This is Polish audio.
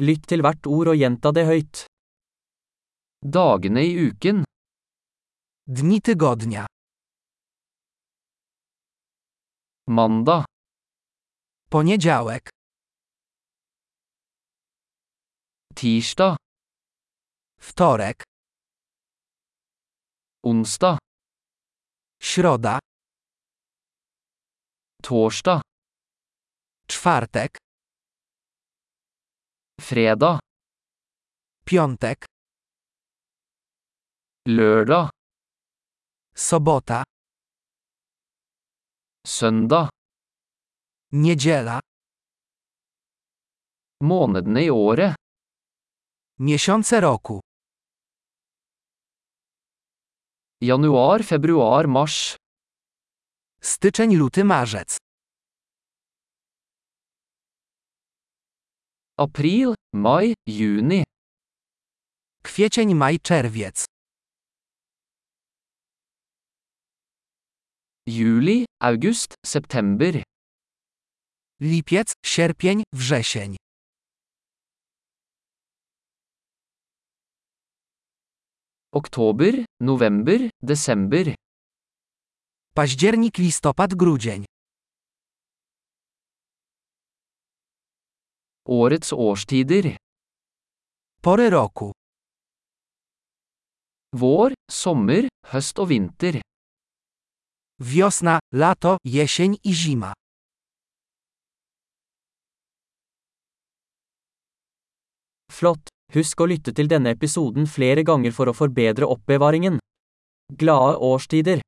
Lytt til hvert ord og gjenta det høyt. Dagene i uken. Dni tygodnia. Mandag, Poniedziałek, tirsdag, wtorek, onsdag, środa, torsdag, czwartek, fredag, piątek, lørdag, sobota, søndag. niedziela, Månedene i året. miesiące roku. Januar, februar, mars. Styczeń, luty, marzec. April, mai, juni. Kwiecień, maj, czerwiec. Juli, august, september. Lipiec, sierpień, wrzesień. Oktober, november, desember. Październik, listopad, grudzień. Årets årstider. Pory roku. Vår, sommer, høst og vinter. Wiosna, lato, jesień i zima. Flott! Husk å lytte til denne episoden flere ganger for å forbedre oppbevaringen. Glade årstider!